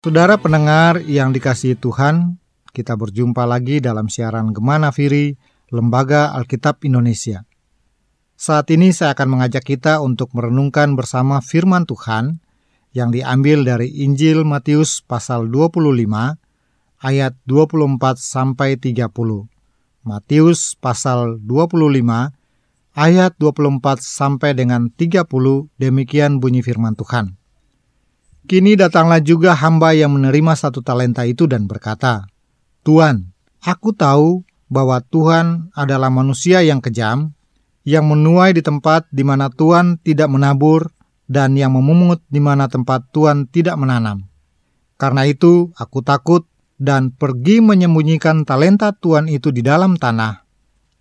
Saudara pendengar yang dikasihi Tuhan, kita berjumpa lagi dalam siaran Gemana Firi, Lembaga Alkitab Indonesia. Saat ini saya akan mengajak kita untuk merenungkan bersama firman Tuhan yang diambil dari Injil Matius pasal 25 ayat 24 sampai 30. Matius pasal 25 ayat 24 sampai dengan 30 demikian bunyi firman Tuhan. Kini datanglah juga hamba yang menerima satu talenta itu dan berkata, Tuan, aku tahu bahwa Tuhan adalah manusia yang kejam, yang menuai di tempat di mana Tuhan tidak menabur, dan yang memungut di mana tempat Tuhan tidak menanam. Karena itu, aku takut dan pergi menyembunyikan talenta Tuhan itu di dalam tanah.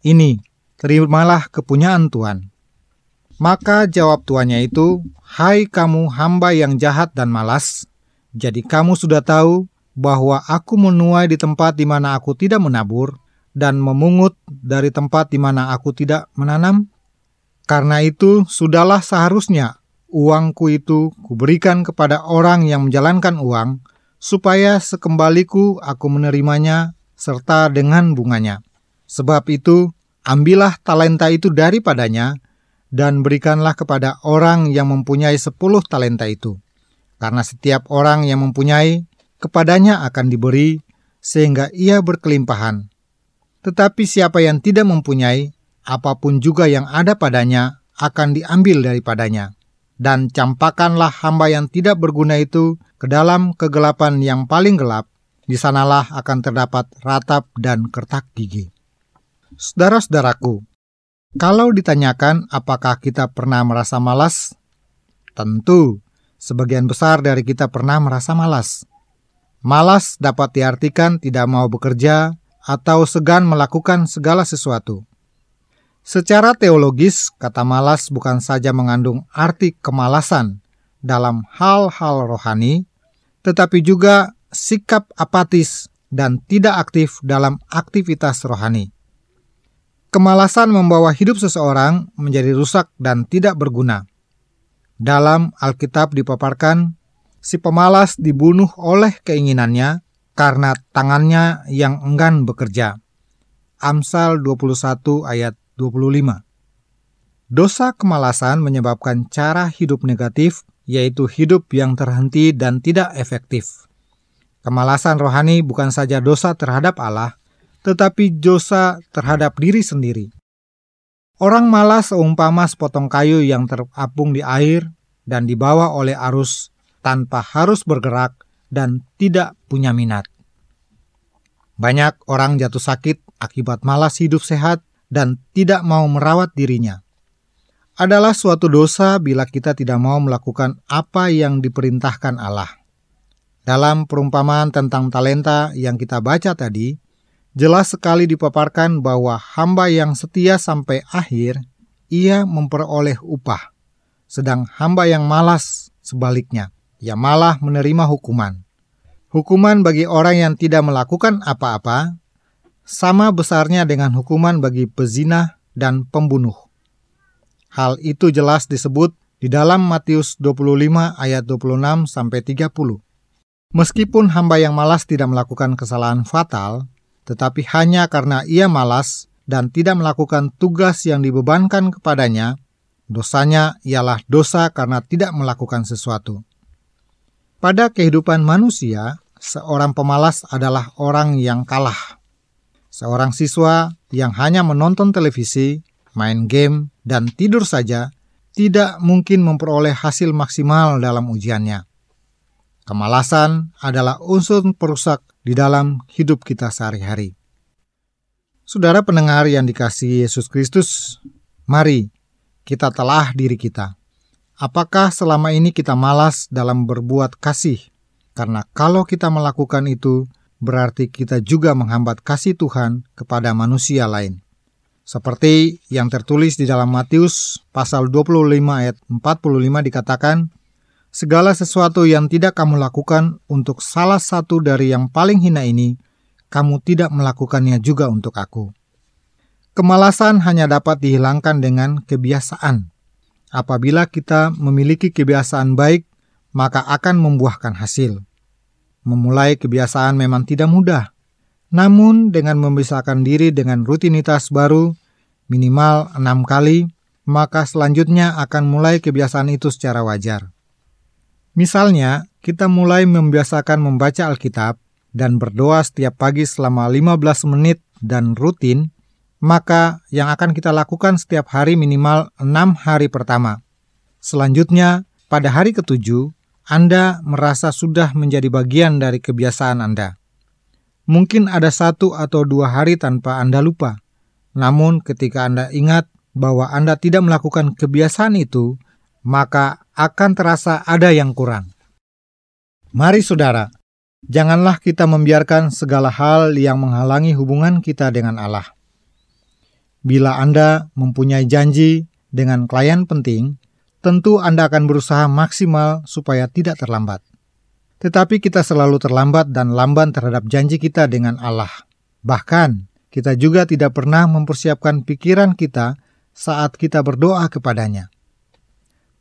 Ini, terimalah kepunyaan Tuhan. Maka jawab tuannya itu, Hai kamu hamba yang jahat dan malas, jadi kamu sudah tahu bahwa aku menuai di tempat di mana aku tidak menabur dan memungut dari tempat di mana aku tidak menanam? Karena itu, sudahlah seharusnya uangku itu kuberikan kepada orang yang menjalankan uang, supaya sekembaliku aku menerimanya serta dengan bunganya. Sebab itu, ambillah talenta itu daripadanya, dan berikanlah kepada orang yang mempunyai sepuluh talenta itu. Karena setiap orang yang mempunyai, kepadanya akan diberi, sehingga ia berkelimpahan. Tetapi siapa yang tidak mempunyai, apa pun juga yang ada padanya akan diambil daripadanya. Dan campakanlah hamba yang tidak berguna itu ke dalam kegelapan yang paling gelap, di sanalah akan terdapat ratap dan kertak gigi. Saudara-saudaraku, kalau ditanyakan apakah kita pernah merasa malas, tentu sebagian besar dari kita pernah merasa malas. Malas dapat diartikan tidak mau bekerja atau segan melakukan segala sesuatu. Secara teologis, kata malas bukan saja mengandung arti kemalasan dalam hal-hal rohani, tetapi juga sikap apatis dan tidak aktif dalam aktivitas rohani. Kemalasan membawa hidup seseorang menjadi rusak dan tidak berguna. Dalam Alkitab dipaparkan, si pemalas dibunuh oleh keinginannya karena tangannya yang enggan bekerja. Amsal 21 ayat 25. Dosa kemalasan menyebabkan cara hidup negatif, yaitu hidup yang terhenti dan tidak efektif. Kemalasan rohani bukan saja dosa terhadap Allah, tetapi dosa terhadap diri sendiri. Orang malas seumpama sepotong kayu yang terapung di air dan dibawa oleh arus tanpa harus bergerak dan tidak punya minat. Banyak orang jatuh sakit akibat malas hidup sehat dan tidak mau merawat dirinya. Adalah suatu dosa bila kita tidak mau melakukan apa yang diperintahkan Allah. Dalam perumpamaan tentang talenta yang kita baca tadi, jelas sekali dipaparkan bahwa hamba yang setia sampai akhir, ia memperoleh upah. Sedang hamba yang malas sebaliknya, ia malah menerima hukuman. Hukuman bagi orang yang tidak melakukan apa-apa sama besarnya dengan hukuman bagi pezina dan pembunuh. Hal itu jelas disebut di dalam Matius 25 ayat 26 sampai 30. Meskipun hamba yang malas tidak melakukan kesalahan fatal, tetapi hanya karena ia malas dan tidak melakukan tugas yang dibebankan kepadanya, dosanya ialah dosa karena tidak melakukan sesuatu. Pada kehidupan manusia, seorang pemalas adalah orang yang kalah. Seorang siswa yang hanya menonton televisi, main game, dan tidur saja tidak mungkin memperoleh hasil maksimal dalam ujiannya. Kemalasan adalah unsur perusak di dalam hidup kita sehari-hari. Saudara pendengar yang dikasihi Yesus Kristus, mari kita telah diri kita. Apakah selama ini kita malas dalam berbuat kasih? Karena kalau kita melakukan itu, berarti kita juga menghambat kasih Tuhan kepada manusia lain. Seperti yang tertulis di dalam Matius pasal 25 ayat 45 dikatakan, Segala sesuatu yang tidak kamu lakukan untuk salah satu dari yang paling hina ini, kamu tidak melakukannya juga untuk aku. Kemalasan hanya dapat dihilangkan dengan kebiasaan. Apabila kita memiliki kebiasaan baik, maka akan membuahkan hasil. memulai kebiasaan memang tidak mudah. Namun dengan memisahkan diri dengan rutinitas baru, minimal enam kali, maka selanjutnya akan mulai kebiasaan itu secara wajar. Misalnya, kita mulai membiasakan membaca Alkitab dan berdoa setiap pagi selama 15 menit dan rutin, maka yang akan kita lakukan setiap hari minimal enam hari pertama. Selanjutnya, pada hari ketujuh, Anda merasa sudah menjadi bagian dari kebiasaan Anda. Mungkin ada satu atau dua hari tanpa Anda lupa. Namun ketika Anda ingat bahwa Anda tidak melakukan kebiasaan itu, maka akan terasa ada yang kurang. Mari saudara, janganlah kita membiarkan segala hal yang menghalangi hubungan kita dengan Allah. Bila Anda mempunyai janji dengan klien penting, tentu Anda akan berusaha maksimal supaya tidak terlambat. Tetapi kita selalu terlambat dan lamban terhadap janji kita dengan Allah. Bahkan, kita juga tidak pernah mempersiapkan pikiran kita saat kita berdoa kepadanya.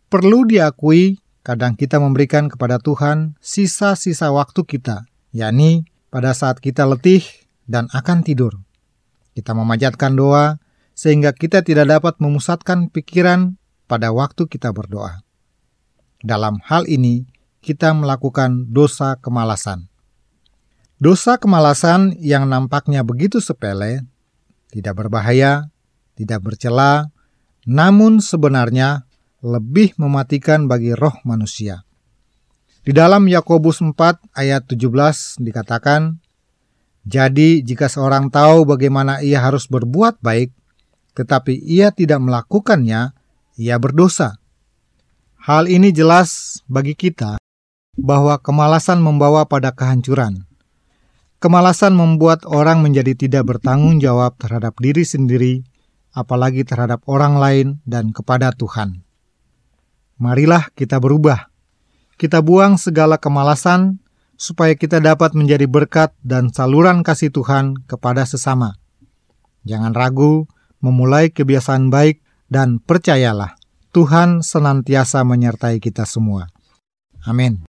Perlu diakui, kadang kita memberikan kepada Tuhan sisa-sisa waktu kita, yakni pada saat kita letih dan akan tidur. Kita memanjatkan doa sehingga kita tidak dapat memusatkan pikiran pada waktu kita berdoa. Dalam hal ini, kita melakukan dosa kemalasan. Dosa kemalasan yang nampaknya begitu sepele, tidak berbahaya, tidak bercela, namun sebenarnya lebih mematikan bagi roh manusia. Di dalam Yakobus 4 ayat 17 dikatakan, Jadi jika seorang tahu bagaimana ia harus berbuat baik, tetapi ia tidak melakukannya, ia berdosa. Hal ini jelas bagi kita bahwa kemalasan membawa pada kehancuran. Kemalasan membuat orang menjadi tidak bertanggung jawab terhadap diri sendiri apalagi terhadap orang lain dan kepada Tuhan. Marilah kita berubah. Kita buang segala kemalasan supaya kita dapat menjadi berkat dan saluran kasih Tuhan kepada sesama. Jangan ragu memulai kebiasaan baik dan percayalah, Tuhan senantiasa menyertai kita semua. Amin.